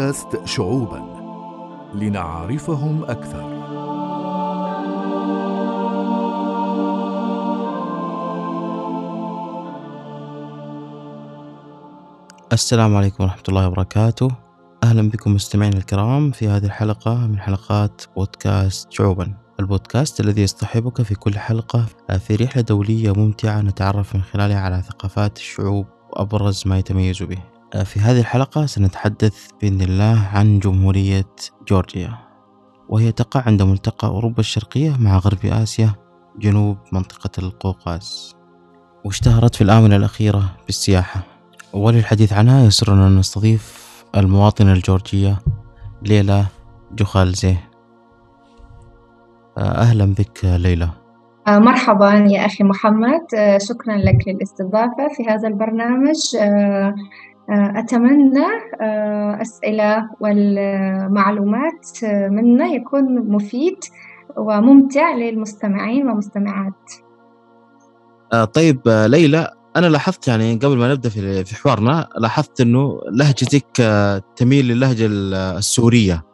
بودكاست شعوبا. لنعرفهم أكثر. السلام عليكم ورحمة الله وبركاته. أهلا بكم مستمعينا الكرام في هذه الحلقة من حلقات بودكاست شعوبا. البودكاست الذي يصطحبك في كل حلقة في رحلة دولية ممتعة نتعرف من خلالها على ثقافات الشعوب وأبرز ما يتميز به. في هذه الحلقة سنتحدث بإذن الله عن جمهورية جورجيا وهي تقع عند ملتقى أوروبا الشرقية مع غرب آسيا جنوب منطقة القوقاز. واشتهرت في الآونة الأخيرة بالسياحة وللحديث عنها يسرنا أن نستضيف المواطنة الجورجية ليلى جوخالزي. أهلا بك ليلى. مرحبا يا أخي محمد. شكرا لك للاستضافة في هذا البرنامج. أتمنى أسئلة والمعلومات منا يكون مفيد وممتع للمستمعين والمستمعات. طيب ليلى أنا لاحظت يعني قبل ما نبدأ في في حوارنا لاحظت إنه لهجتك تميل للهجة السورية.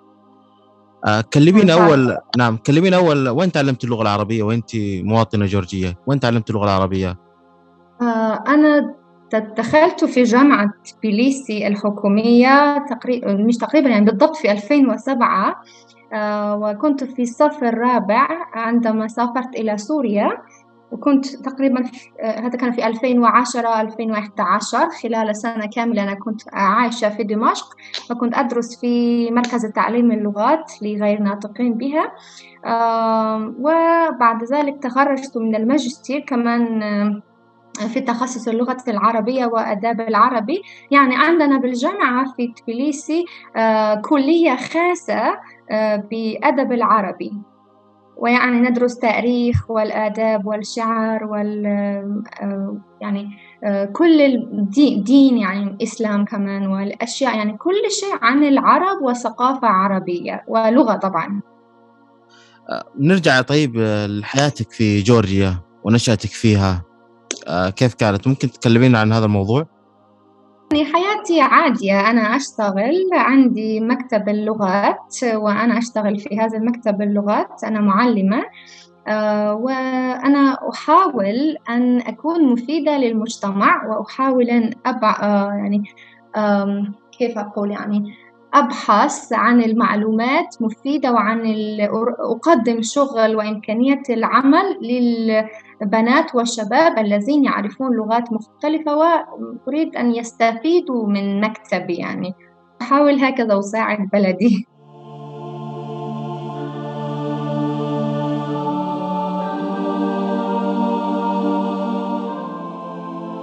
كلمينا أول نعم كلمينا أول وين تعلمت اللغة العربية؟ وأنت مواطنة جورجية وين تعلمت اللغة العربية؟ أنا دخلت في جامعة تبليسي الحكومية تقريبا مش تقريبا يعني بالضبط في 2007 وكنت في الصف الرابع عندما سافرت إلى سوريا وكنت تقريبا هذا كان في 2010 2011 خلال سنة كاملة أنا كنت عايشة في دمشق وكنت أدرس في مركز تعليم اللغات لغير ناطقين بها وبعد ذلك تخرجت من الماجستير كمان في تخصص اللغة العربية وآداب العربي. يعني عندنا بالجامعة في تبليسي كلية خاصة بأدب العربي. ويعني ندرس تاريخ والآداب والشعر وال يعني كل الدين دين يعني الإسلام كمان والأشياء يعني كل شيء عن العرب وثقافة عربية ولغة طبعا. نرجع طيب لحياتك في جورجيا ونشأتك فيها. كيف كانت؟ ممكن تكلمينا عن هذا الموضوع؟ يعني حياتي عادية. أنا أشتغل عندي مكتب اللغات وأنا أشتغل في هذا المكتب اللغات. أنا معلمة وأنا أحاول أن أكون مفيدة للمجتمع وأحاول أن أبع يعني كيف أقول يعني أبحث عن المعلومات مفيدة وعن أقدم شغل وإمكانية العمل للبنات والشباب الذين يعرفون لغات مختلفة وأريد أن يستفيدوا من مكتبي يعني. أحاول هكذا أساعد بلدي.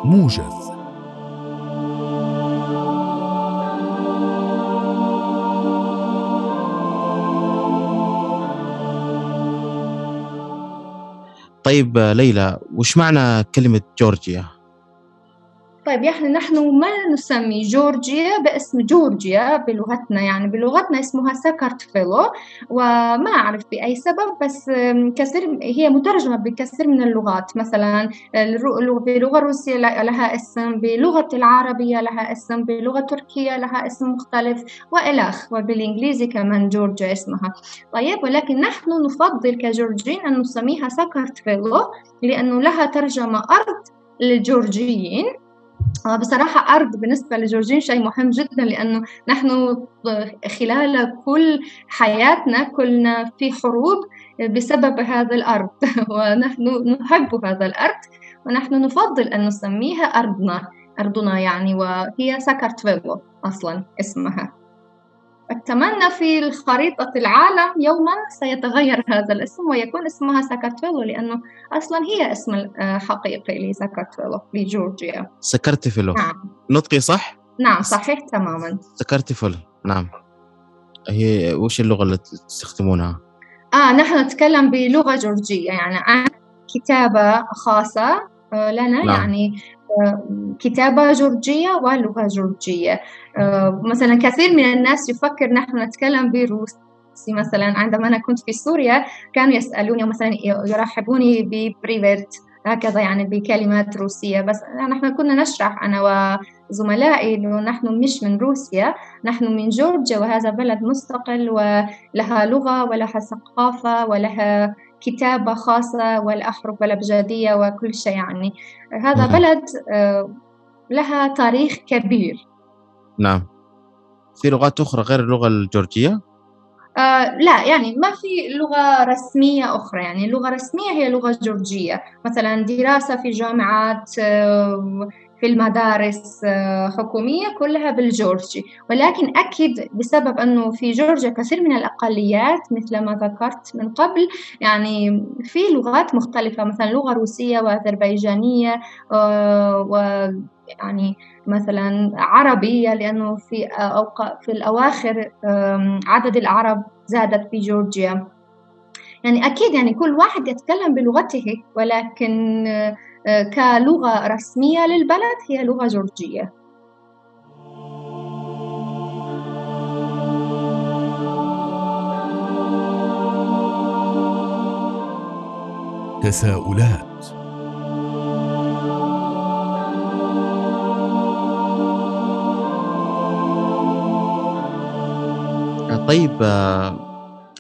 موجز. طيب ليلى وش معنى كلمة جورجيا؟ طيب يعني نحن ما نسمي جورجيا باسم جورجيا بلغتنا يعني بلغتنا اسمها ساكارتفيلو وما أعرف بأي سبب بس كثير هي مترجمة بكثير من اللغات مثلا باللغة الروسية لها اسم بلغة العربية لها اسم بلغة تركية لها اسم مختلف وإلخ وبالإنجليزي كمان جورجيا اسمها. طيب ولكن نحن نفضل كجورجين أن نسميها ساكارتفيلو لأنه لها ترجمة أرض للجورجيين. بصراحة أرض بالنسبة لجورجين شيء مهم جدا لأنه نحن خلال كل حياتنا كنا في حروب بسبب هذا الأرض. ونحن نحب هذا الأرض ونحن نفضل أن نسميها أرضنا أرضنا يعني وهي ساكارتفيلو أصلا اسمها. أتمنى في خريطة العالم يوما سيتغير هذا الاسم ويكون اسمها ساكارتفيلو لأنه أصلا هي اسم الحقيقي لساكارتفيلو لجورجيا سكرتفيلو نعم نطقي صح؟ نعم صحيح تماما سكرتفيلو نعم هي وش اللغة اللي تستخدمونها؟ آه نحن نتكلم بلغة جورجية يعني عنا كتابة خاصة لنا نعم. يعني كتابة جورجية ولغة جورجية. مثلا كثير من الناس يفكر نحن نتكلم بروسي. مثلا عندما أنا كنت في سوريا كانوا يسألوني مثلا يرحبوني ب привет هكذا يعني بكلمات روسية. بس نحن كنا نشرح أنا وزملائي إنه نحن مش من روسيا نحن من جورجيا وهذا بلد مستقل ولها لغة ولها ثقافة ولها كتابة خاصة والأحرف والأبجدية وكل شيء يعني. هذا بلد آه، لها تاريخ كبير. نعم. في لغات أخرى غير اللغة الجورجية؟ آه لا يعني ما في لغة رسمية أخرى يعني. اللغة الرسمية هي لغة جورجية. مثلا دراسة في جامعات آه في المدارس آه حكومية كلها بالجورجي. ولكن أكيد بسبب أنه في جورجيا كثير من الأقليات مثل ما ذكرت من قبل يعني في لغات مختلفة مثلا لغة روسية وأذربيجانية آه ويعني مثلا عربية لأنه في أوق... في الأواخر عدد العرب زادت في جورجيا. يعني أكيد يعني كل واحد يتكلم بلغته ولكن كلغة رسمية للبلد هي لغة جورجية. تساؤلات. طيب آه،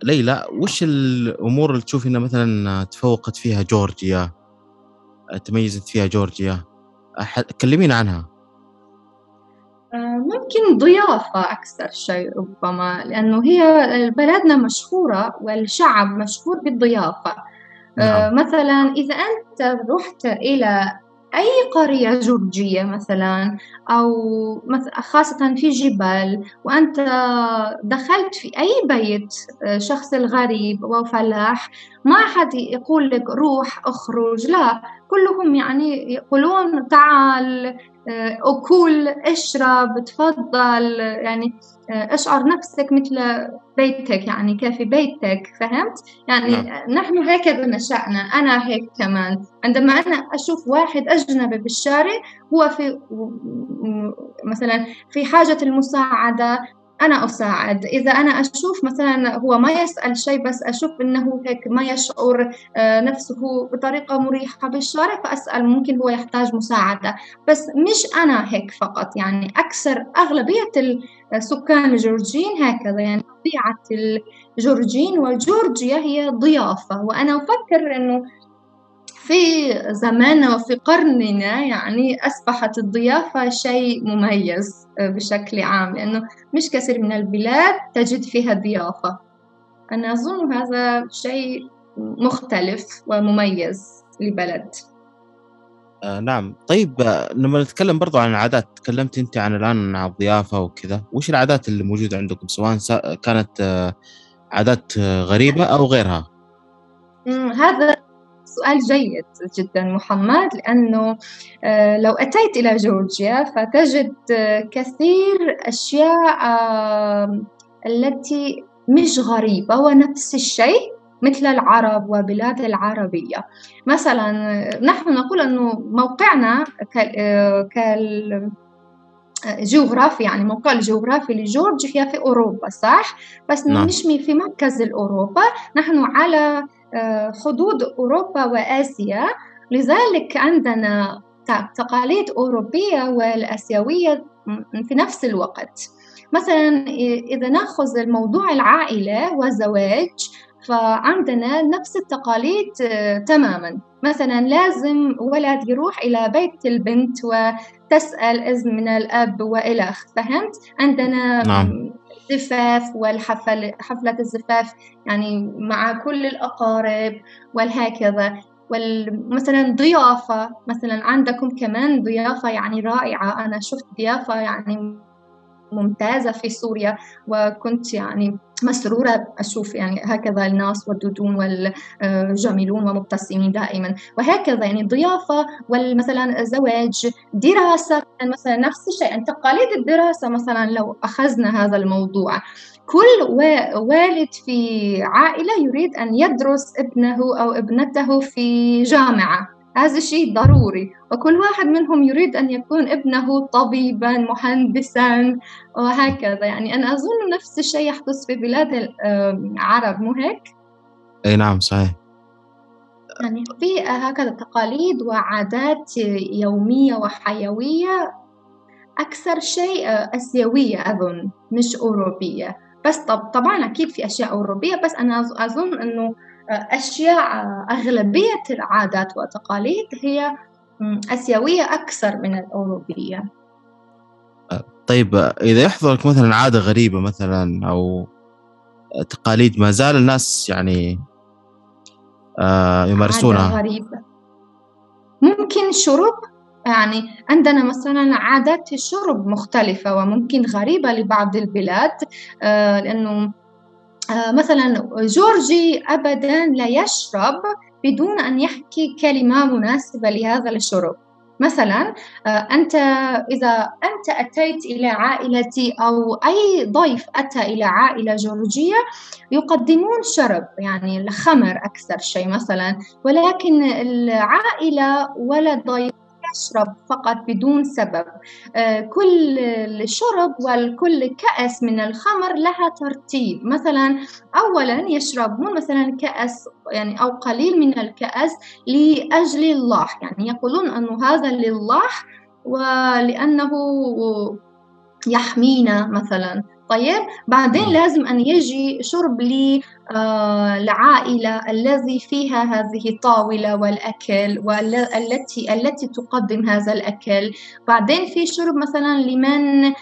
ليلى وش الأمور اللي تشوف إنها مثلا تفوقت فيها جورجيا؟ تميزت فيها جورجيا؟ كلمينا عنها. آه، ممكن ضيافة أكثر شيء ربما لأنه هي بلدنا مشهورة والشعب مشهور بالضيافة. نعم. مثلا إذا أنت رحت إلى أي قرية جورجية مثلا أو خاصة في جبال وأنت دخلت في أي بيت آه، شخص الغريب وفلاح ما أحد يقول لك روح اخرج لا. كلهم يعني يقولون تعال آه، أكل اشرب تفضل يعني آه، اشعر نفسك مثل بيتك يعني كيف بيتك فهمت يعني نعم. نحن هكذا نشأنا أنا هيك كمان عندما أنا أشوف واحد أجنبي بالشارع هو في مثلا في حاجة المساعدة أنا أساعد. إذا أنا أشوف مثلا هو ما يسأل شيء بس أشوف إنه هيك ما يشعر آه، نفسه بطريقة مريحة بالشارع فأسأل. ممكن هو يحتاج مساعدة. بس مش أنا هيك فقط. يعني أكثر أغلبية السكان الجورجيين هكذا. يعني طبيعة الجورجيين وجورجيا هي ضيافة. وأنا أفكر إنه في زماننا وفي قرننا يعني أصبحت الضيافة شيء مميز بشكل عام لأنه مش كثير من البلاد تجد فيها ضيافة. أنا أظن هذا شيء مختلف ومميز لبلد. آه نعم. طيب آه، لما نتكلم برضو عن العادات تكلمت أنت عن الآن عن الضيافة وكذا. وش العادات اللي موجودة عندكم؟ سواء كانت آه عادات آه، غريبة أو غيرها؟ هذا سؤال جيد جدا محمد لأنه آه، لو أتيت إلى جورجيا فتجد كثير أشياء التي مش غريبة ونفس الشيء مثل العرب وبلاد العربية مثلا نحن نقول أنه موقعنا كال جغرافي يعني موقع الجغرافي لجورجيا في أوروبا صح؟ بس نعم. مش في مركز أوروبا نحن على آه، حدود أوروبا وآسيا. لذلك عندنا تقاليد أوروبية والآسيوية في نفس الوقت. مثلا إذا نأخذ الموضوع العائلة والزواج فعندنا نفس التقاليد آه، تماما. مثلا لازم ولد يروح إلى بيت البنت وتسأل إذن من الأب وإلى فهمت؟ عندنا نعم. الزفاف والحفل حفلة الزفاف يعني مع كل الأقارب والهكذا. مثلا ضيافة مثلا عندكم كمان ضيافة يعني رائعة. أنا شفت ضيافة يعني ممتازة في سوريا وكنت يعني مسرورة أشوف يعني هكذا الناس ودودون والجميلون ومبتسمين دائما. وهكذا يعني ضيافة والمثلا الزواج دراسة مثلا نفس الشيء يعني تقاليد الدراسة مثلا لو أخذنا هذا الموضوع. كل والد في عائلة يريد أن يدرس ابنه أو ابنته في جامعة. هذا شيء ضروري وكل واحد منهم يريد أن يكون ابنه طبيبا مهندسا وهكذا. يعني أنا أظن نفس الشيء يحدث في بلاد العرب مو هيك؟ أي نعم صحيح. يعني في هكذا تقاليد وعادات يومية وحيوية. أكثر شيء آسيوية أظن مش أوروبية. بس طب طبعا أكيد في أشياء أوروبية بس أنا أظن إنه أشياء أغلبية العادات والتقاليد هي آسيوية أكثر من الأوروبية. طيب إذا يحضرك مثلا عادة غريبة مثلا أو تقاليد ما زال الناس يعني آه يمارسونها. عادة غريبة. ممكن شرب يعني عندنا مثلا عادات الشرب مختلفة وممكن غريبة لبعض البلاد آه لأنه آه مثلا جورجي أبدا لا يشرب بدون أن يحكي كلمة مناسبة لهذا الشرب. مثلا آه، أنت إذا أنت أتيت إلى عائلتي أو أي ضيف أتى إلى عائلة جورجية يقدمون شرب يعني الخمر أكثر شيء مثلا ولكن العائلة ولا ضيف يشرب فقط بدون سبب. آه، كل الشرب وكل كأس من الخمر لها ترتيب. مثلا أولا يشربون مثلا كأس يعني أو قليل من الكأس لأجل الله. يعني يقولون أنه هذا لله ولأنه يحمينا مثلا. طيب بعدين لازم أن يجي شرب للعائلة آه الذي فيها هذه الطاولة والأكل والتي التي تقدم هذا الأكل. بعدين في شرب مثلا لمن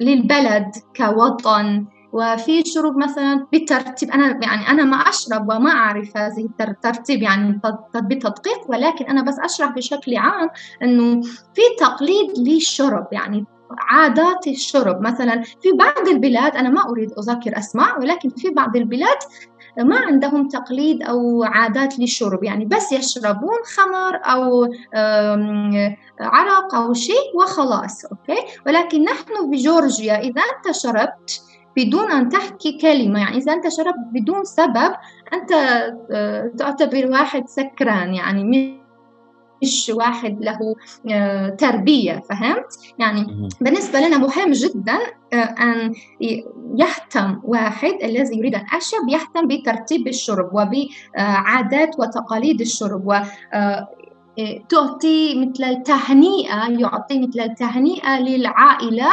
للبلد كوطن. وفي شرب مثلا بترتيب أنا يعني أنا ما أشرب وما أعرف هذه الترتيب يعني بتدقيق ولكن أنا بس أشرح بشكل عام إنه في تقليد للشرب. يعني عادات الشرب. مثلا في بعض البلاد أنا ما أريد أذكر أسماء ولكن في بعض البلاد ما عندهم تقليد أو عادات للشرب. يعني بس يشربون خمر أو عرق أو شيء وخلاص أوكي؟ ولكن نحن بجورجيا إذا أنت شربت بدون أن تحكي كلمة يعني إذا أنت شربت بدون سبب أنت آه، تعتبر واحد سكران يعني مش واحد له آه، تربية فهمت؟ يعني بالنسبة لنا مهم جدا آه، أن يهتم واحد الذي يريد أن يشرب يهتم بترتيب الشرب وبعادات وتقاليد الشرب و آه، تعطي مثل التهنئة يعطي مثل التهنئة للعائلة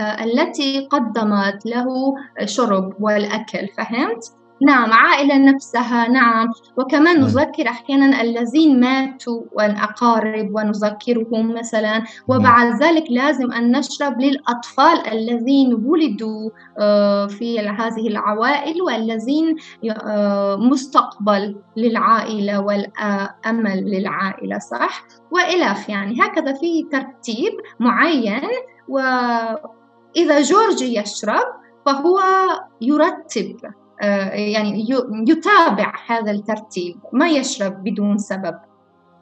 التي قدمت له شرب والأكل فهمت؟ نعم عائلة نفسها نعم. وكمان نذكر أحيانا الذين ماتوا والأقارب ونذكرهم مثلا. وبعد ذلك لازم أن نشرب للأطفال الذين ولدوا آه، في هذه العوائل والذين آه، مستقبل للعائلة والأمل للعائلة صح؟ وإلى يعني. هكذا في ترتيب معين. وإذا جورجي يشرب فهو يرتب. يعني يتابع هذا الترتيب ما يشرب بدون سبب.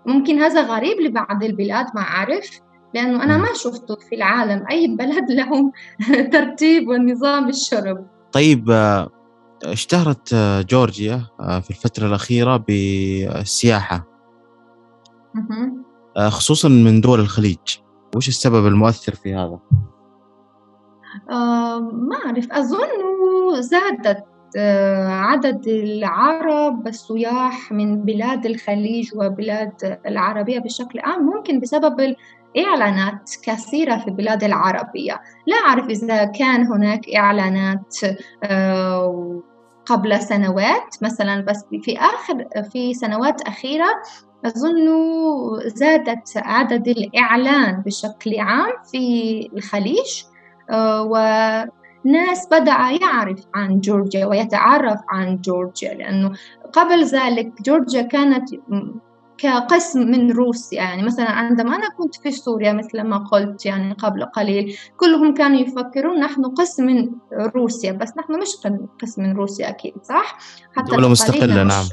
ممكن هذا غريب لبعض البلاد ما أعرف لأنه أنا ما شفته في العالم أي بلد لهم ترتيب ونظام الشرب. طيب آه، اشتهرت آه، جورجيا في الفترة الأخيرة بالسياحة. خصوصا من دول الخليج. وش السبب المؤثر في هذا؟ آه ما أعرف. أظن زادت آه، عدد العرب السياح من بلاد الخليج وبلاد العربية بشكل عام ممكن بسبب إعلانات كثيرة في البلاد العربية. لا أعرف إذا كان هناك إعلانات آه، قبل سنوات مثلا بس في آخر في سنوات أخيرة أظن زادت عدد الإعلان بشكل عام في الخليج آه، و ناس بدأ يعرف عن جورجيا ويتعرف عن جورجيا لأنه قبل ذلك جورجيا كانت كقسم من روسيا. يعني مثلا عندما أنا كنت في سوريا مثل ما قلت يعني قبل قليل كلهم كانوا يفكرون نحن قسم من روسيا بس نحن مش قسم من روسيا أكيد صح؟ حتى دولة مستقلة نعم.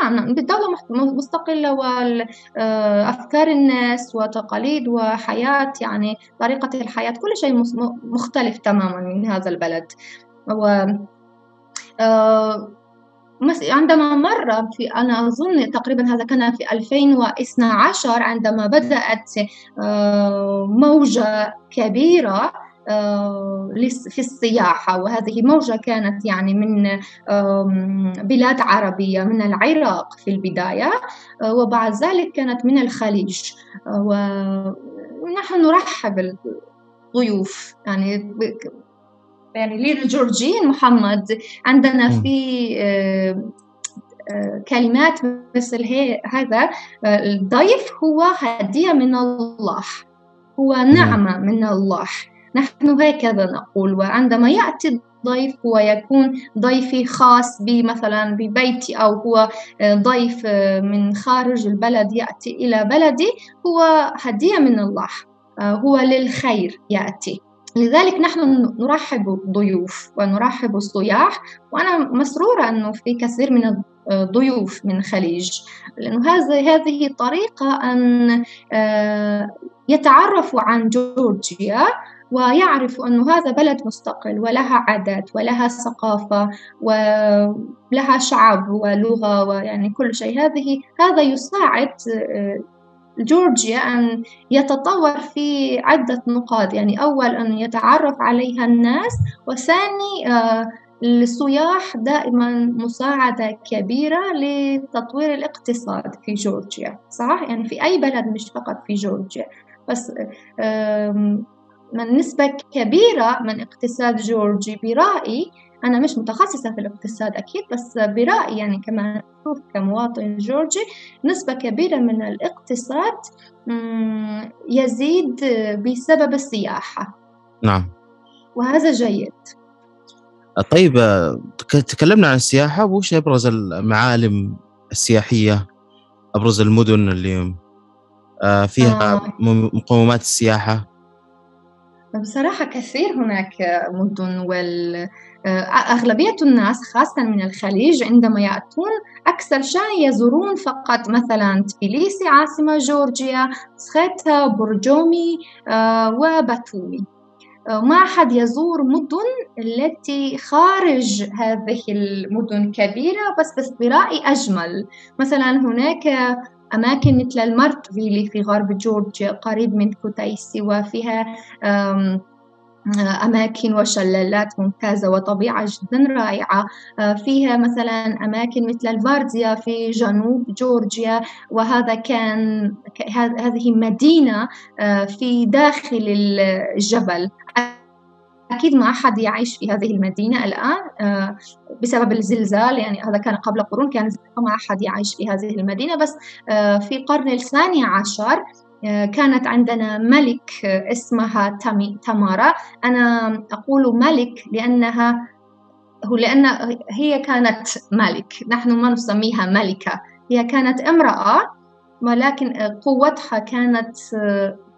نعم نعم. بالدولة مستقلة وأفكار الناس وتقاليد وحياة يعني طريقة الحياة كل شيء مختلف تماما من هذا البلد. و آه، عندما مر في أنا أظن تقريبا هذا كان في 2012 عندما بدأت آه، موجة كبيرة في السياحة وهذه موجة كانت يعني من بلاد عربية من العراق في البداية وبعد ذلك كانت من الخليج. ونحن نرحب الضيوف يعني يعني للجورجيين محمد عندنا في كلمات مثل هذا الضيف هو هدية من الله هو نعمة من الله. نحن هكذا نقول وعندما يأتي الضيف هو يكون ضيفي خاص بي مثلا ببيتي أو هو ضيف من خارج البلد يأتي إلى بلدي هو هدية من الله هو للخير يأتي. لذلك نحن نرحب بالضيوف ونرحب بالسياح وأنا مسرورة أنه في كثير من الضيوف من الخليج لأنه هذه طريقة أن آه، يتعرفوا عن جورجيا ويعرفوا أنه هذا بلد مستقل ولها عادات ولها ثقافة ولها شعب ولغة ويعني كل شيء هذه هذا يساعد آه، جورجيا أن يتطور في عدة نقاط يعني أول أن يتعرف عليها الناس وثاني آه، السياح دائما مساعدة كبيرة لتطوير الاقتصاد في جورجيا صح؟ يعني في أي بلد مش فقط في جورجيا بس من نسبة كبيرة من اقتصاد جورجي برأيي أنا مش متخصصة في الاقتصاد أكيد بس برأيي يعني كما أشوف كمواطن جورجي نسبة كبيرة من الاقتصاد يزيد بسبب السياحة. نعم. وهذا جيد. طيب تكلمنا عن السياحة وش أبرز المعالم السياحية؟ أبرز المدن اللي آه، فيها آه. مقومات السياحة؟ بصراحة كثير هناك مدن وال آه، الناس خاصة من الخليج عندما يأتون أكثر شيء يزورون فقط مثلا تبليسي عاصمة جورجيا سخيتا برجومي وباتومي. ما أحد يزور مدن التي خارج هذه المدن كبيرة بس بس أجمل. مثلا هناك أماكن مثل المارتفيلي في غرب جورجيا قريب من كوتايسي وفيها أماكن وشلالات ممتازة وطبيعة جدا رائعة. فيها مثلا أماكن مثل الفارديا في جنوب جورجيا وهذا كان هذه مدينة في داخل الجبل. أكيد ما أحد يعيش في هذه المدينة الآن آه، بسبب الزلزال يعني هذا كان قبل قرون كان ما أحد يعيش في هذه المدينة. بس آه، في القرن الثاني عشر آه، كانت عندنا ملك اسمها تمارا أنا أقول ملك لأنها هو لأن هي كانت ملك نحن ما نسميها ملكة هي كانت امرأة ولكن قوتها كانت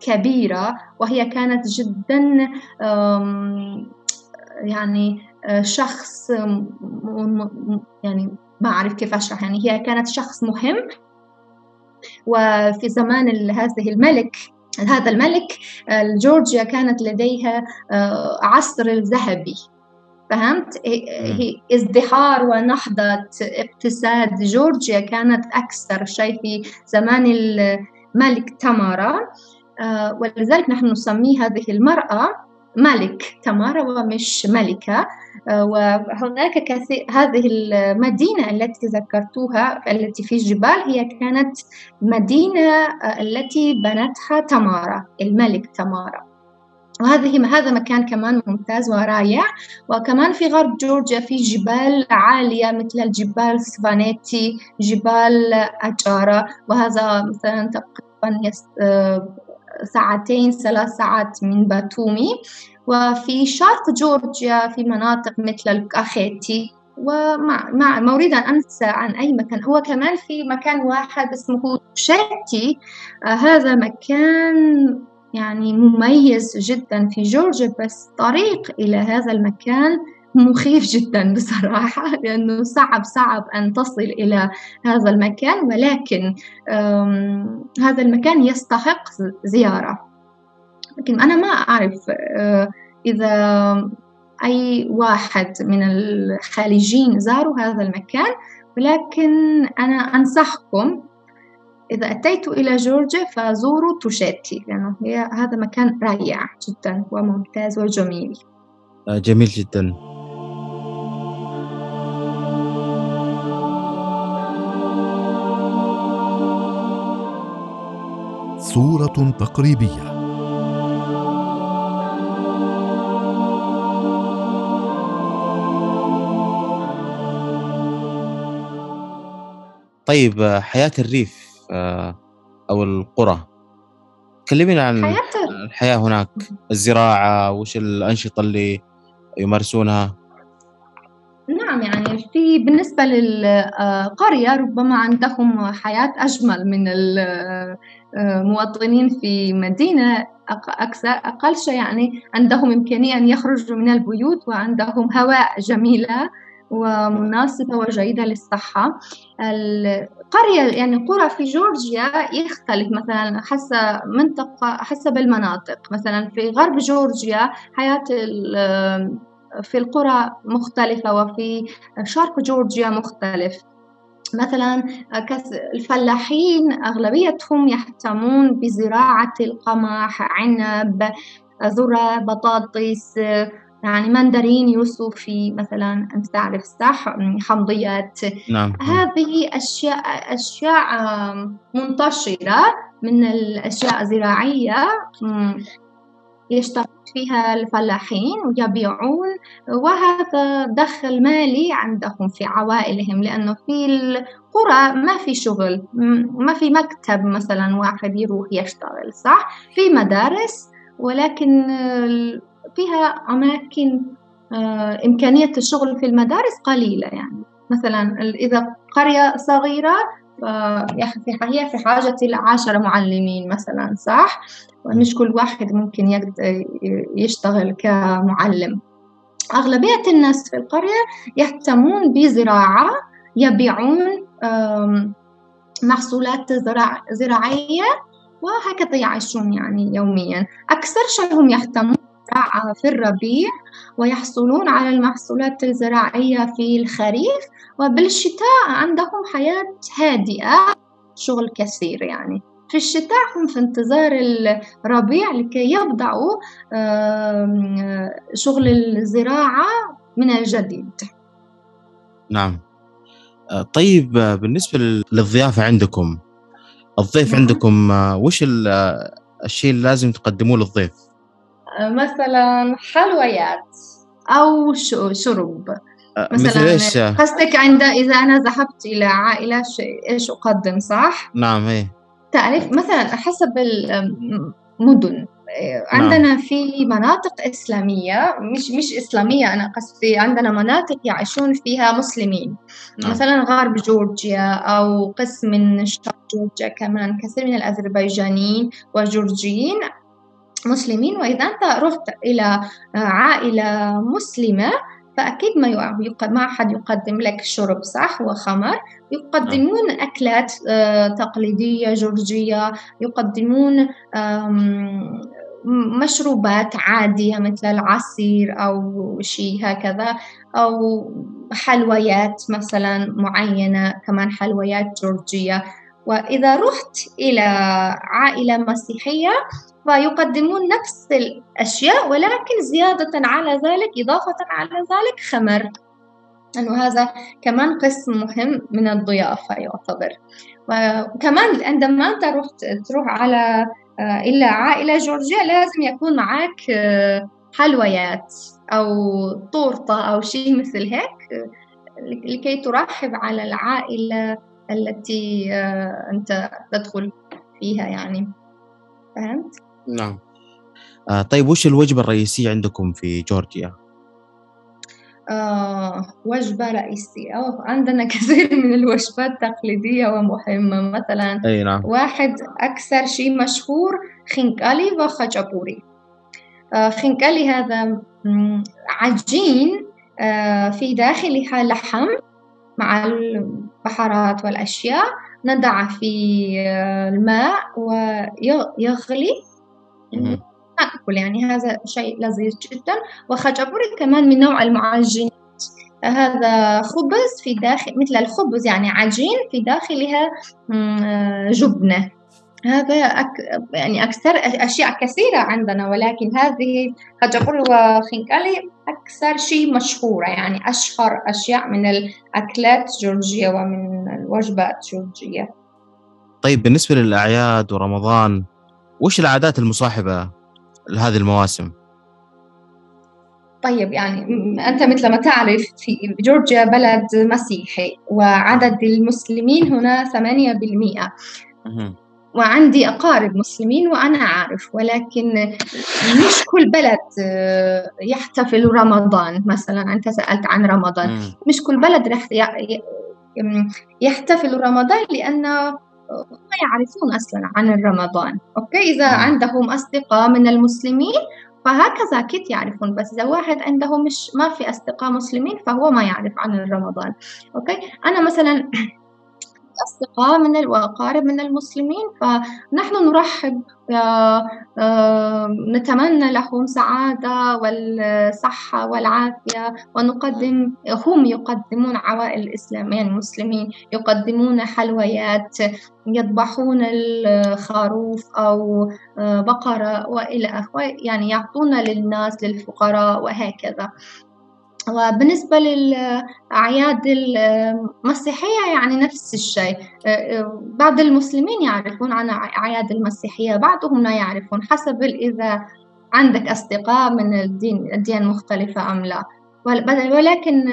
كبيرة وهي كانت جدا يعني آه، شخص يعني ما أعرف كيف أشرح يعني هي كانت شخص مهم. وفي زمان هذه الملك هذا الملك جورجيا كانت لديها آه، عصر الذهبي. فهمت؟ هي ازدهار ونهضة اقتصاد جورجيا كانت أكثر شيء في زمان الملك تمارا آه، ولذلك نحن نسمي هذه المرأة ملك تمارا ومش ملكة. آه، وهناك كثير هذه المدينة التي ذكرتوها التي في الجبال هي كانت مدينة آه، التي بنتها تمارا الملك تمارا وهذه هذا مكان كمان ممتاز ورائع. وكمان في غرب جورجيا في جبال عالية مثل الجبال سفانيتي جبال أجارة. وهذا مثلا تقريبا ساعتين ثلاث ساعات من باتومي. وفي شرق جورجيا في مناطق مثل الكاخيتي. ومع مع ما أريد أن أنسى عن أي مكان. هو كمان في مكان واحد اسمه شاتي آه هذا مكان يعني مميز جدا في جورجيا بس طريق إلى هذا المكان مخيف جدا بصراحة لأنه صعب صعب أن تصل إلى هذا المكان ولكن هذا المكان يستحق زيارة. لكن أنا ما أعرف آه، إذا أي واحد من الخارجين زاروا هذا المكان ولكن أنا أنصحكم إذا أتيت إلى جورجيا فزوروا توشيتي لأنه هي هذا مكان رائع جدا وممتاز وجميل. آه، جميل جدا. صورة تقريبية. طيب آه، حياة الريف آه، أو القرى. كلمينا عن حياة الحياة هناك. الزراعة وش الأنشطة اللي يمارسونها؟ نعم يعني في بالنسبة للقرية ربما عندهم حياة أجمل من المواطنين في مدينة أكثر أقل شيء يعني عندهم إمكانية أن يخرجوا من البيوت وعندهم هواء جميلة ومناسبة وجيدة للصحة. القرية يعني قرى في جورجيا يختلف مثلا حسب منطقة حسب المناطق. مثلا في غرب جورجيا حياة في القرى مختلفة وفي شرق جورجيا مختلف. مثلا الفلاحين أغلبيتهم يهتمون بزراعة القمح عنب ذرة بطاطس يعني مندرين يوسفي مثلا أنت تعرف صح؟ حمضيات. نعم. هذه أشياء أشياء منتشرة من الأشياء الزراعية. يشتغل فيها الفلاحين ويبيعون وهذا دخل مالي عندهم في عوائلهم لأنه في القرى ما في شغل ما في مكتب مثلا واحد يروح يشتغل صح؟ في مدارس ولكن فيها أماكن آه، إمكانية الشغل في المدارس قليلة يعني. مثلا إذا قرية صغيرة هي في حاجة إلى عشرة معلمين مثلا صح؟ ومش كل واحد ممكن يشتغل كمعلم أغلبية الناس في القرية يهتمون بزراعة يبيعون محصولات زراعية وهكذا يعيشون يعني يوميا أكثر شيء هم يهتمون في الربيع ويحصلون على المحصولات الزراعية في الخريف وبالشتاء عندهم حياة هادئة شغل كثير يعني في الشتاء هم في انتظار الربيع لكي يبدأوا شغل الزراعة من الجديد نعم آه، طيب آه، بالنسبة للضيافة عندكم الضيف نعم. عندكم آه، وش الشيء اللي لازم تقدموه للضيف؟ مثلا حلويات أو شرب مثل إيش؟ قصدك عند إذا أنا ذهبت إلى عائلة إيش أقدم صح؟ نعم إيه تعرف مثلا حسب المدن عندنا نعم. في مناطق إسلامية مش مش إسلامية أنا قصدي عندنا مناطق يعيشون فيها مسلمين نعم. مثلا غرب جورجيا أو قسم من شرق جورجيا كمان كثير من الأذربيجانيين والجورجيين مسلمين وإذا أنت رحت إلى عائلة مسلمة فأكيد ما ما أحد يقدم لك شرب صح؟ وخمر. يقدمون نعم. أكلات آه، تقليدية جورجية. يقدمون مشروبات عادية مثل العصير أو شيء هكذا أو حلويات مثلا معينة كمان حلويات جورجية. وإذا رحت إلى عائلة مسيحية فيقدمون نفس الأشياء ولكن زيادة على ذلك إضافة على ذلك خمر. أنه هذا كمان قسم مهم من الضيافة يعتبر. وكمان عندما أنت تروح على إلا عائلة جورجيا لازم يكون معك حلويات أو طورطة أو شيء مثل هيك لكي ترحب على العائلة التي أنت تدخل فيها يعني. فهمت؟ نعم. آه طيب وش الوجبة الرئيسية عندكم في جورجيا؟ آه وجبة رئيسية. عندنا كثير من الوجبات تقليدية ومهمة مثلا أي نعم. واحد أكثر شيء مشهور خنكالي وخجابوري آه خنكالي هذا عجين آه في داخلها لحم مع البحرات والأشياء. نضع في آه، الماء ويغلي. ناكل يعني هذا شيء لذيذ جدا. وخجبوري كمان من نوع المعجنات. هذا خبز في داخل مثل الخبز يعني عجين في داخلها جبنة. هذا أك... يعني أكثر أشياء كثيرة عندنا ولكن هذه قد أقول خنكالي أكثر شيء مشهورة. يعني أشهر أشياء من الأكلات الجورجية ومن الوجبات الجورجية. طيب بالنسبة للأعياد ورمضان وش العادات المصاحبة لهذه المواسم؟ طيب يعني أنت مثل ما تعرف في جورجيا بلد مسيحي وعدد المسلمين هنا 8% وعندي أقارب مسلمين وأنا أعرف ولكن مش كل بلد آه، يحتفل رمضان. مثلا أنت سألت عن رمضان. مش كل بلد رح يحتفل رمضان لأن هم يعرفون أصلا عن رمضان أوكي؟ إذا عندهم أصدقاء من المسلمين فهكذا أكيد يعرفون. بس إذا واحد عنده مش ما في أصدقاء مسلمين فهو ما يعرف عن رمضان أوكي؟ أنا مثلا أصدقاء من وأقارب من المسلمين. فنحن نرحب آه، نتمنى لهم سعادة والصحة والعافية. ونقدم هم يقدمون عوائل الإسلام يعني المسلمين يقدمون حلويات يذبحون الخروف أو آه، بقرة وإلى آخره يعني يعطون للناس للفقراء وهكذا. وبالنسبة للأعياد المسيحية يعني نفس الشيء. بعض المسلمين يعرفون عن أعياد المسيحية بعضهم لا يعرفون حسب إذا عندك أصدقاء من الدين أديان مختلفة أم لا. ولكن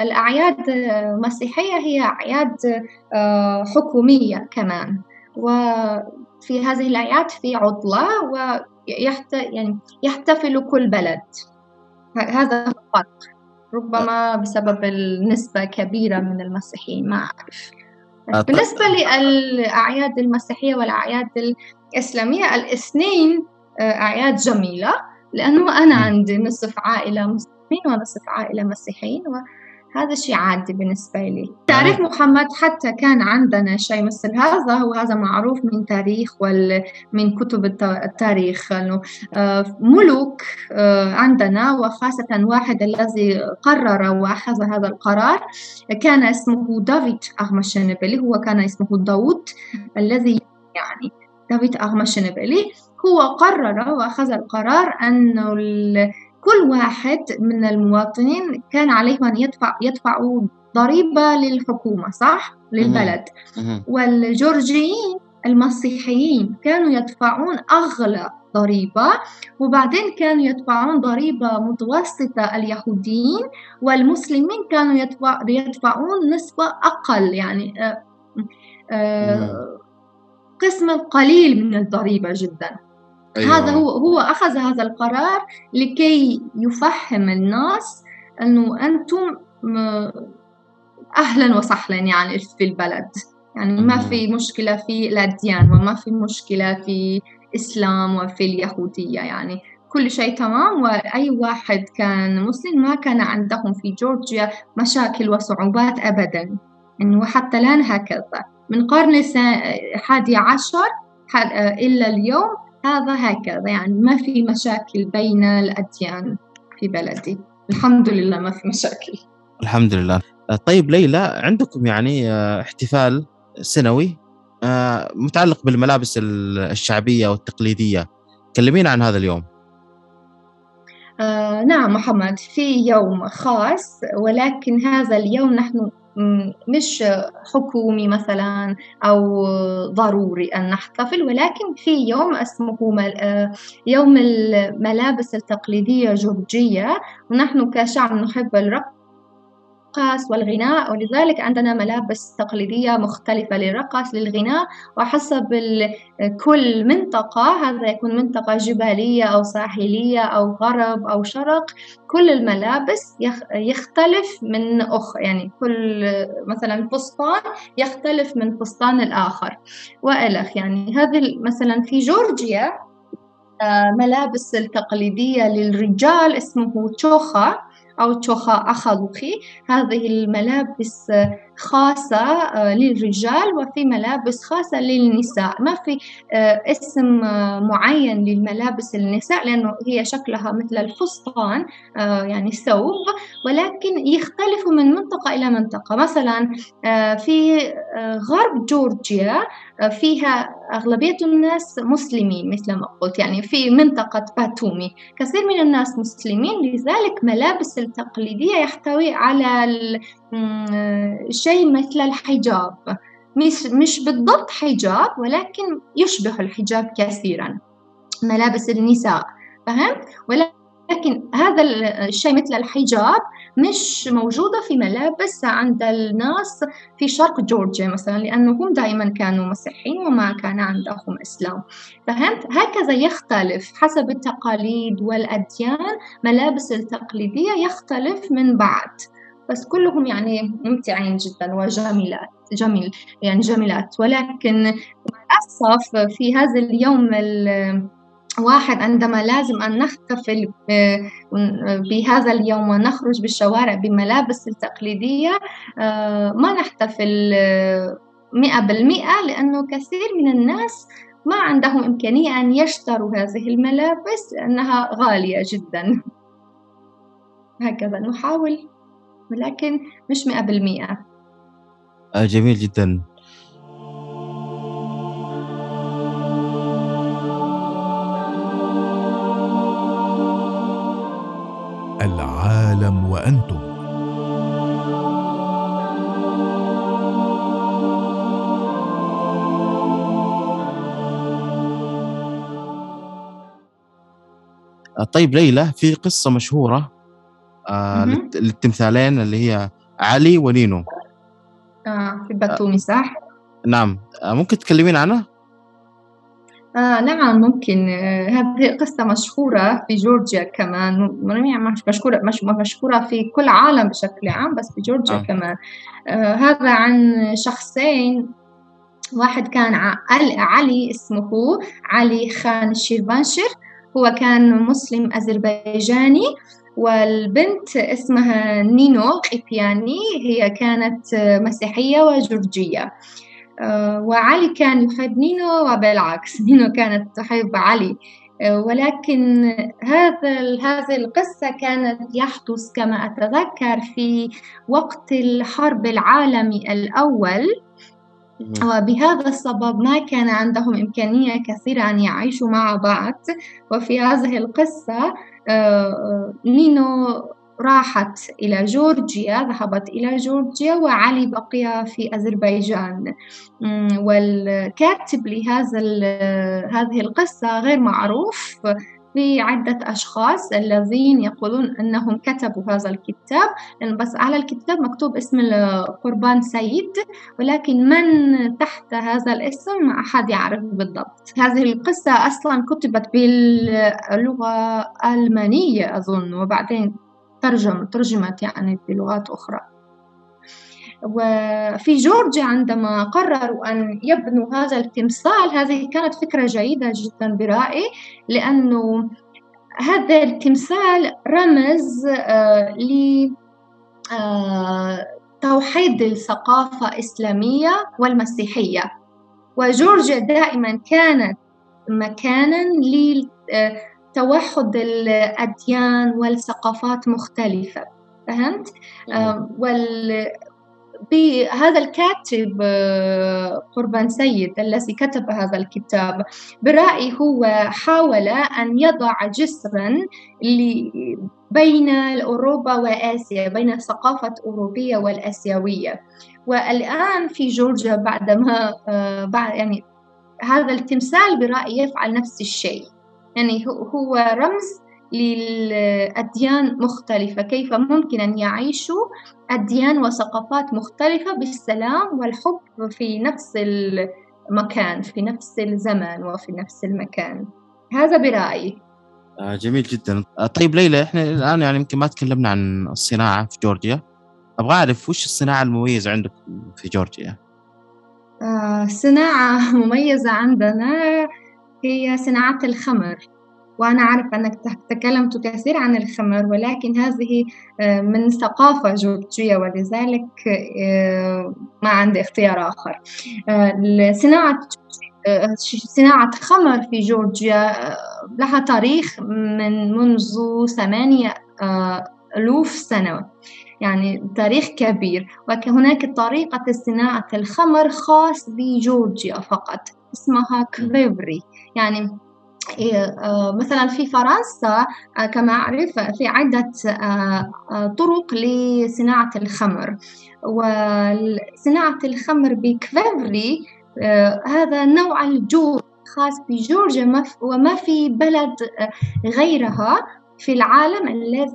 الأعياد المسيحية هي أعياد حكومية كمان. وفي هذه الأعياد في عطلة ويحت يعني كل بلد. هذا الفرق. ربما بسبب النسبة كبيرة من المسيحيين ما أعرف. بالنسبة للأعياد المسيحية والأعياد الإسلامية الاثنين آه، أعياد جميلة لأنه أنا عندي نصف عائلة مسلمين ونصف عائلة مسيحيين هذا شيء عادي بالنسبة لي. تعرف محمد حتى كان عندنا شيء مثل هذا وهذا معروف من تاريخ ومن كتب التاريخ. أنه آه، ملوك آه، عندنا وخاصة واحد الذي قرر وأخذ هذا القرار كان اسمه دافيد أغمشنبلي هو كان اسمه داود الذي يعني دافيد أغمشنبلي هو قرر وأخذ القرار أنه كل واحد من المواطنين كان عليهم أن يدفع يدفعوا ضريبة للحكومة صح؟ للبلد. والجورجيين المسيحيين كانوا يدفعون أغلى ضريبة وبعدين كانوا يدفعون ضريبة متوسطة اليهوديين والمسلمين كانوا يدفع يدفعون نسبة أقل يعني آه، آه، قسم قليل من الضريبة جدا. أيوة. هذا هو هو أخذ هذا القرار لكي يفهم الناس أنه أنتم أهلا وسهلا يعني في البلد. يعني ما في مشكلة في الأديان وما في مشكلة في الإسلام وفي اليهودية يعني. كل شيء تمام وأي واحد كان مسلم ما كان عندهم في جورجيا مشاكل وصعوبات أبدا. إنه حتى الآن هكذا. من قرن الحادي عشر إلا اليوم هذا هكذا يعني ما في مشاكل بين الأديان في بلدي. الحمد لله ما في مشاكل. الحمد لله. طيب ليلى عندكم يعني آه، احتفال سنوي آه، متعلق بالملابس الشعبية والتقليدية. كلمينا عن هذا اليوم. آه نعم محمد في يوم خاص ولكن هذا اليوم نحن مش حكومي مثلا أو ضروري أن نحتفل ولكن في يوم اسمه آه، يوم الملابس التقليدية جورجية. ونحن كشعب نحب الرقص. الرقص والغناء ولذلك عندنا ملابس تقليدية مختلفة للرقص للغناء. وحسب كل منطقة هذا يكون منطقة جبالية أو ساحلية أو غرب أو شرق كل الملابس يختلف من أخ يعني كل مثلا فستان يختلف من فستان الآخر. وإلخ يعني هذه مثلا في جورجيا آه، ملابس التقليدية للرجال اسمه تشوخا. أو تشوخا أخلوخي هذه الملابس خاصة آه، للرجال وفي ملابس خاصة للنساء. ما في آه، اسم آه، معين للملابس النساء لأنه هي شكلها مثل الفستان يعني ثوب ولكن يختلف من منطقة إلى منطقة. مثلا في غرب جورجيا فيها أغلبية الناس مسلمين مثل ما قلت يعني في منطقة باتومي. كثير من الناس مسلمين لذلك ملابس التقليدية يحتوي على شيء مثل الحجاب. مش مش بالضبط حجاب ولكن يشبه الحجاب كثيرا. ملابس النساء فهمت ولكن هذا الشيء مثل الحجاب مش موجودة في ملابس عند الناس في شرق جورجيا مثلا لأنهم دائما كانوا مسيحيين وما كان عندهم إسلام. فهمت؟ هكذا يختلف حسب التقاليد والأديان ملابس التقليدية يختلف من بعض بس كلهم يعني ممتعين جدا وجميلات جميل يعني جميلات. ولكن للأسف في هذا اليوم واحد عندما لازم أن نحتفل بهذا اليوم ونخرج بالشوارع بملابس التقليدية آه، ما نحتفل مئة بالمئة لأنه كثير من الناس ما عندهم إمكانية أن يشتروا هذه الملابس لأنها غالية جدا. هكذا نحاول ولكن مش مئة بالمئة. آه، جميل جدا. آه، طيب ليلى في قصة مشهورة آه للتمثالين اللي هي علي ونينو آه في باتومي صح؟ نعم آه ممكن تكلمين عنها؟ آه نعم ممكن. آه هذه قصة مشهورة في جورجيا كمان. مش مشهورة مش مشهورة في كل عالم بشكل عام بس في جورجيا آه. كمان. آه هذا عن شخصين. واحد كان علي اسمه علي خان الشيربانشر هو كان مسلم أذربيجاني والبنت اسمها نينو قيبياني هي كانت مسيحية وجورجية. آه، وعلي كان يحب نينو وبالعكس نينو كانت تحب علي. آه، ولكن هذا هذه القصة كانت يحدث كما أتذكر في وقت الحرب العالمي الأول. وبهذا السبب ما كان عندهم إمكانية كثيرة أن يعيشوا مع بعض. وفي هذه القصة نينو راحت إلى جورجيا ذهبت إلى جورجيا وعلي بقي في أذربيجان. والكاتب لهذا هذه القصة غير معروف في عدة أشخاص الذين يقولون أنهم كتبوا هذا الكتاب. لأن بس على الكتاب مكتوب اسم القربان سيد ولكن من تحت هذا الاسم ما أحد يعرف بالضبط. هذه القصة أصلا كتبت باللغة الألمانية أظن وبعدين ترجم ترجمت يعني بلغات أخرى. وفي جورجيا عندما قرروا أن يبنوا هذا التمثال هذه كانت فكرة جيدة جدا برأيي لأنه هذا التمثال رمز آه، ل آه، توحيد الثقافة الإسلامية والمسيحية. وجورجيا دائما كانت مكانا لتوحد الأديان والثقافات مختلفة. فهمت؟ آه، وال بهذا الكاتب آه، قربان سيد الذي كتب هذا الكتاب برأيي هو حاول أن يضع جسرا بين أوروبا وآسيا بين الثقافة الأوروبية والآسيوية. والآن في جورجيا بعدما آه، بعد يعني هذا التمثال برأيي يفعل نفس الشيء. يعني هو رمز للأديان مختلفة. كيف ممكن أن يعيشوا أديان وثقافات مختلفة بالسلام والحب في نفس المكان في نفس الزمن وفي نفس المكان؟ هذا برأيي. آه جميل جدا. آه طيب ليلى إحنا الآن يعني يمكن ما تكلمنا عن الصناعة في جورجيا. أبغى أعرف وش الصناعة المميزة عندكم في جورجيا؟ آه صناعة مميزة عندنا هي صناعة الخمر وأنا أعرف أنك تكلمت كثير عن الخمر ولكن هذه آه، من ثقافة جورجية ولذلك آه، ما عندي اختيار آخر. آه، صناعة صناعة خمر في جورجيا لها تاريخ من منذ ثمانية ألوف سنة يعني تاريخ كبير. وهناك طريقة صناعة الخمر خاص بجورجيا فقط. اسمها كريفري يعني إيه، آه، مثلا في فرنسا آه، كما أعرف في عدة آه، طرق لصناعة الخمر. وصناعة الخمر بكفيفري هذا نوع الجور خاص بجورجيا وما في بلد غيرها في العالم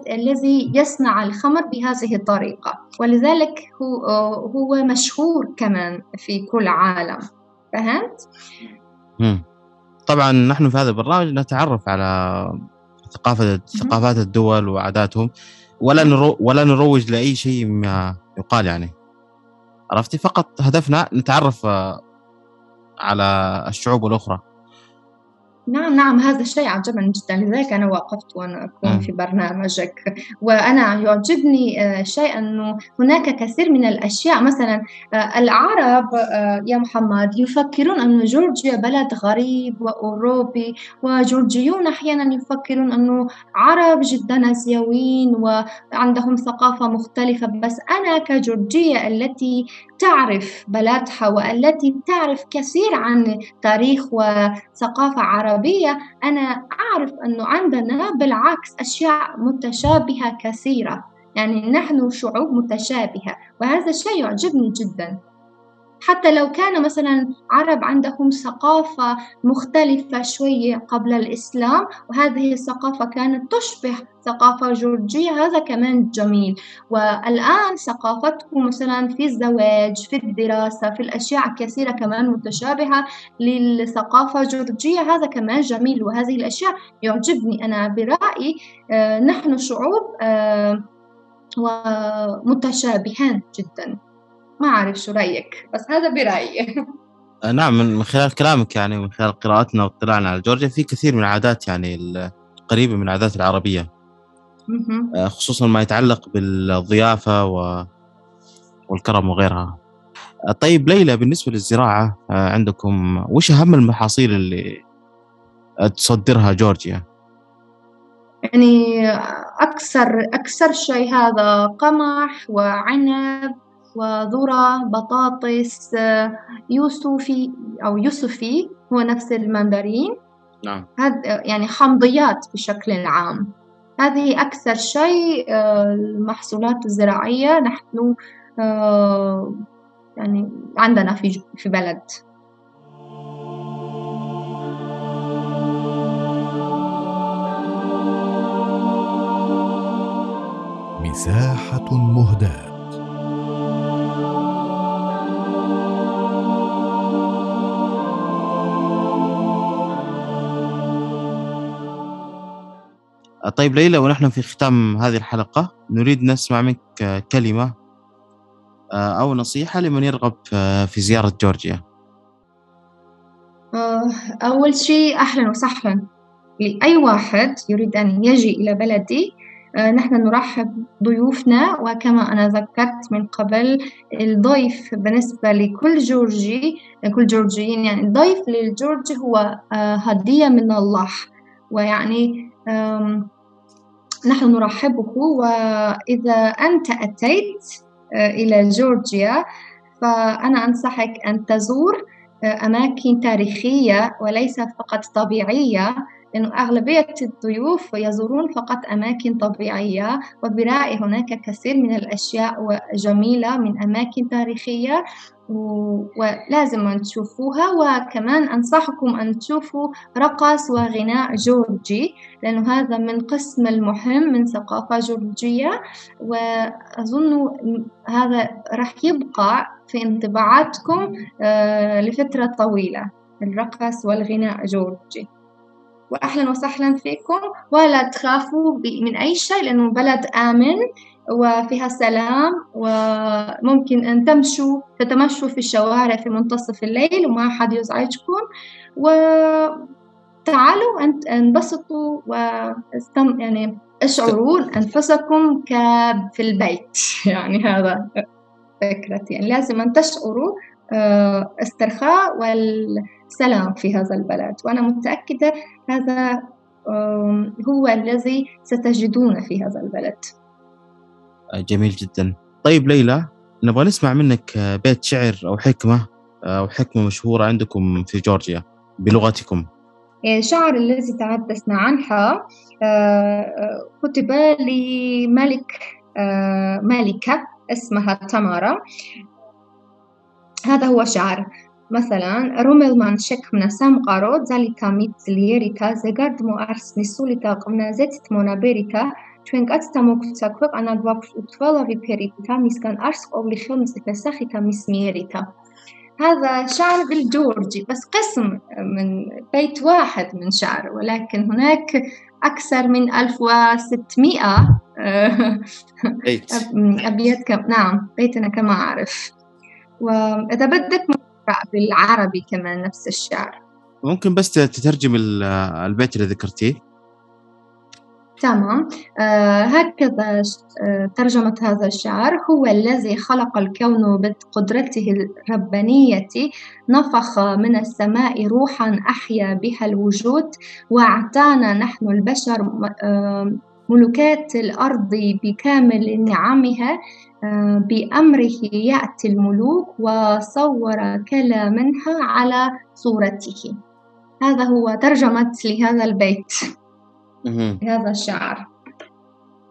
الذي يصنع الخمر بهذه الطريقة. ولذلك هو مشهور كمان في كل عالم. فهمت؟ طبعا نحن في هذا البرنامج نتعرف على ثقافة ثقافات الدول وعاداتهم ولا نرو ولا نروج لأي شيء ما يقال يعني. عرفتي؟ فقط هدفنا نتعرف على الشعوب الأخرى. نعم نعم هذا الشيء عجبني جدا لذلك أنا وقفت وأنا أكون في برنامجك. وأنا يعجبني آه، شيء أنه هناك كثير من الأشياء مثلا آه، العرب آه، يا محمد يفكرون أن جورجيا بلد غريب وأوروبي وجورجيون أحيانا يفكرون أنه عرب جدا آسيويين وعندهم ثقافة مختلفة. بس أنا كجورجية التي تعرف بلدها والتي تعرف كثير عن تاريخ وثقافة عربية أنا أعرف أنه عندنا بالعكس أشياء متشابهة كثيرة يعني نحن شعوب متشابهة وهذا الشيء يعجبني جدا. حتى لو كان مثلا عرب عندهم ثقافة مختلفة شوية قبل الإسلام وهذه الثقافة كانت تشبه ثقافة جورجية هذا كمان جميل. والآن ثقافتهم مثلا في الزواج في الدراسة في الأشياء كثيرة كمان متشابهة للثقافة الجورجية هذا كمان جميل. وهذه الأشياء يعجبني. أنا برأيي آه، نحن شعوب آه، ومتشابهان جدا. ما أعرف شو رأيك بس هذا برأيي. آه، نعم من خلال كلامك يعني ومن خلال قراءتنا واطلاعنا على جورجيا في كثير من العادات يعني القريبة من العادات العربية. آه، خصوصا ما يتعلق بالضيافة و... والكرم وغيرها. آه، طيب ليلى بالنسبة للزراعة عندكم وش أهم المحاصيل اللي تصدرها جورجيا؟ يعني أكثر أكثر شيء هذا قمح وعنب وذرة بطاطس يوسفي أو يوسفي هو نفس المندرين. نعم. هذا يعني حمضيات بشكل عام. هذه أكثر شيء آه، المحصولات الزراعية نحن آه، يعني عندنا في في بلد. مساحة مهداة. طيب ليلى ونحن في ختام هذه الحلقة. نريد نسمع منك كلمة آه، أو نصيحة لمن يرغب في زيارة جورجيا. آه، أول شيء أهلا وسهلا. لأي واحد يريد أن يجي إلى بلدي آه، نحن نرحب ضيوفنا وكما أنا ذكرت من قبل الضيف بالنسبة لكل جورجي كل جورجيين يعني الضيف للجورجي هو هدية من الله. ويعني نحن نرحبه وإذا أنت أتيت آه، إلى جورجيا فأنا أنصحك أن تزور آه، أماكن تاريخية وليس فقط طبيعية لأنه أغلبية الضيوف يزورون فقط أماكن طبيعية وبرأيي هناك كثير من الأشياء جميلة من أماكن تاريخية ولازم أن تشوفوها. وكمان أنصحكم أن تشوفوا رقص وغناء جورجي لأنه هذا من قسم المهم من ثقافة جورجية. وأظن هذا راح يبقى في انطباعاتكم آه، لفترة طويلة الرقص والغناء جورجي. وأهلا وسهلا فيكم ولا تخافوا من أي شيء لأنه بلد آمن وفيها سلام وممكن أن تمشوا تتمشوا في الشوارع في منتصف الليل وما أحد يزعجكم. و تعالوا أنت- انبسطوا واستم يعني اشعروا أنفسكم كفي البيت. يعني هذا فكرتي. يعني لازم أن تشعروا آه، استرخاء والسلام في هذا البلد. وأنا متأكدة هذا هو الذي ستجدونه في هذا البلد. آه، جميل جدا. طيب ليلى نبغى نسمع منك آه، بيت شعر أو حكمة آه، أو حكمة مشهورة عندكم في جورجيا بلغتكم. الشعر الذي تحدثنا عنها كتب لملك ملكة اسمها تمارا هذا هو شعر. مثلا روملمان شك من سام قارود زالي تاميت ليريتا زيغارد مو أرس نسوليتا قمنا زيت مونابيريتا ჩვენ კაცთა მოგვცა ქვეყანა გვაქვს უთვალავი ფერითა მისგან არს ყოვლი ხელმწიფე სახითა მის მიერითა هذا شعر بالجورجي بس قسم من بيت واحد من شعر ولكن هناك أكثر من 1600 آه، بيت أبيات كم نعم بيتنا كما أعرف وإذا بدك نقرأ بالعربي كمان نفس الشعر. ممكن بس تترجم ال- البيت اللي ذكرتيه. تمام. آه هكذا آه ترجمة هذا الشعر. هو الذي خلق الكون بقدرته الربانية. نفخ من السماء روحا أحيا بها الوجود وأعطانا نحن البشر آه ملكات الأرض بكامل نعمها. بأمره يأتي الملوك وصور كلا منها على صورته. هذا هو ترجمة لهذا البيت. هذا الشعر.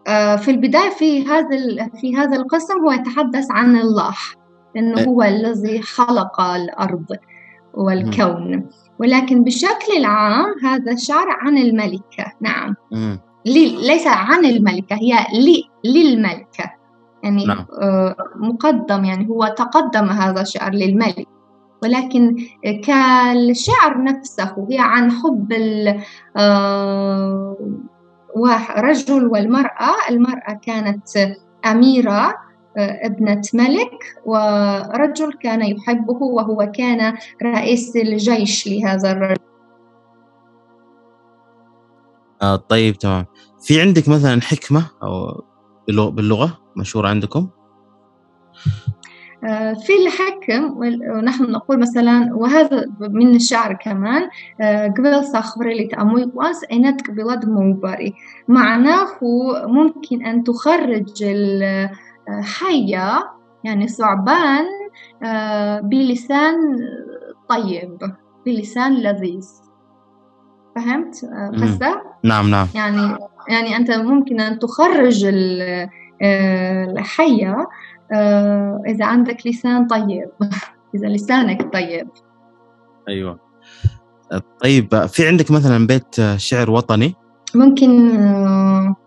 آه، في البداية في هذا في هذا القسم هو يتحدث عن الله إنه إيه. هو الذي خلق الأرض والكون. ولكن بشكل العام هذا الشعر عن الملكة نعم. ليس عن الملكة هي للملكة. يعني نعم. آه، مقدم يعني هو تقدم هذا الشعر للملك. ولكن كالشعر نفسه هي عن حب ال- آه، والمرأة. المرأة كانت أميرة آه، ابنة ملك ورجل كان يحبه وهو كان رئيس الجيش لهذا الرجل. آه طيب تمام. في عندك مثلا حكمة أو باللغة مشهورة عندكم؟ آه، في الحكم ونحن نقول مثلا وهذا من الشعر كمان آه، قبل صخبري لتأموي قواس أينت قبلت موبري. معناه ممكن أن تخرج الحية يعني ثعبان آه، بلسان طيب بلسان لذيذ. فهمت؟ آه،. قصة؟ نعم نعم. يعني يعني أنت ممكن أن تخرج آه، الحية آه، إذا عندك لسان طيب إذا لسانك طيب. أيوة. طيب في عندك مثلا بيت شعر وطني؟ ممكن آه،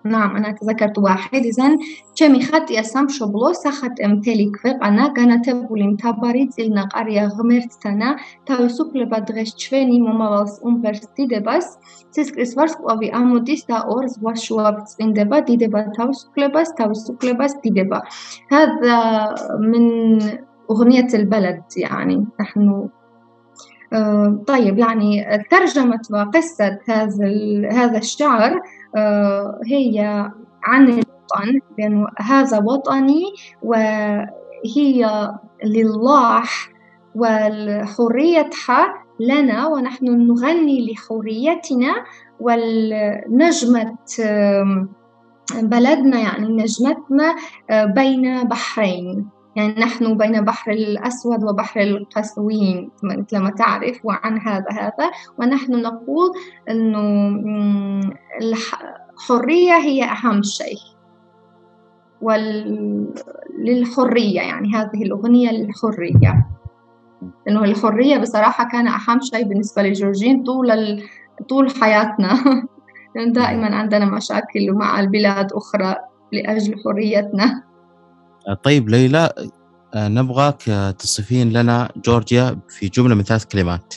نعم أنا تذكرت واحد إذن كمي خط يسام شبلو سخت امتلك فق أنا كانت بولين تباريت زلنا قرية غمرت سنة تاوسوك لبدغش تشفيني مماوس أمبرستي دبس سيسك إسفارس قوي أموديس دا أورز وشواب تسفين دبا دي دبا تاوسوك لبس تاوسوك لبس دي دبا. هذا من أغنية البلد يعني نحن آه، طيب يعني ترجمة وقصة هذا ال- هذا الشعر. هي عن الوطن لأنه هذا وطني وهي لله والحريتها لنا ونحن نغني لحريتنا والنجمة بلدنا يعني نجمتنا آه، بين بحرين. يعني نحن بين بحر الأسود وبحر القزوين مثل ما تعرف وعن هذا هذا. ونحن نقول أنه الحرية هي أهم شيء. وللحرية يعني هذه الأغنية للحرية. لأنه الحرية بصراحة كان أهم شيء بالنسبة للجورجين طول ال... طول حياتنا. دائما عندنا مشاكل مع البلاد أخرى لأجل حريتنا. طيب ليلى آه، نبغاك آه، تصفين لنا جورجيا في جملة من ثلاث كلمات.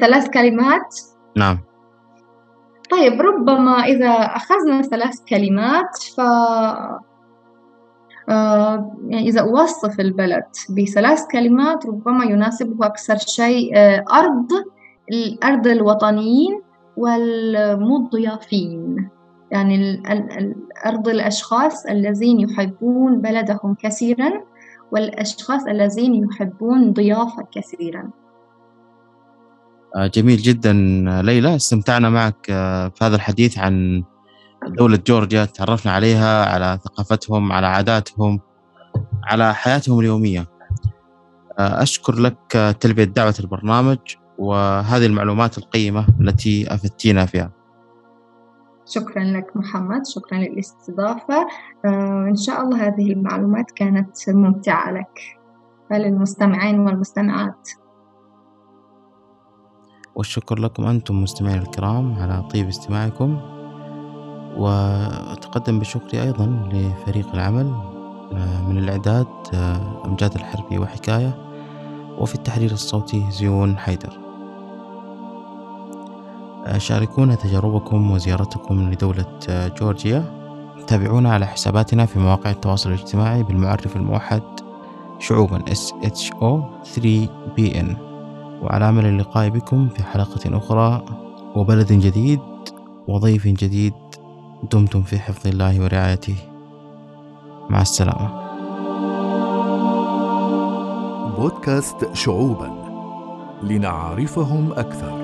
ثلاث كلمات؟ نعم. طيب ربما إذا أخذنا ثلاث كلمات ف آه، يعني إذا أوصف البلد بثلاث كلمات ربما يناسبه أكثر شيء أرض الأرض الوطنيين والمضيافين. يعني الأرض الأشخاص الذين يحبون بلدهم كثيرا والأشخاص الذين يحبون ضيافة كثيرا. آه، جميل جدا. ليلى استمتعنا معك آه، في هذا الحديث عن دولة جورجيا تعرفنا عليها على ثقافتهم على عاداتهم على حياتهم اليومية. آه، أشكر لك تلبية دعوة البرنامج وهذه المعلومات القيمة التي أفدتينا فيها. شكرا لك محمد شكرا للاستضافة. آه، إن شاء الله هذه المعلومات كانت ممتعة لك. وللمستمعين والمستمعات. والشكر لكم أنتم مستمعين الكرام على طيب استماعكم. وأتقدم بشكري أيضا لفريق العمل آه، من الإعداد آه، أمجاد الحربي وحكاية وفي التحرير الصوتي زيون حيدر. شاركونا تجاربكم وزيارتكم لدولة جورجيا. تابعونا على حساباتنا في مواقع التواصل الاجتماعي بالمعرف الموحد شعوبا SHO 3BN وعلى أمل اللقاء بكم في حلقة أخرى وبلد جديد وضيف جديد دمتم في حفظ الله ورعايته. مع السلامة. بودكاست شعوبا. لنعرفهم أكثر.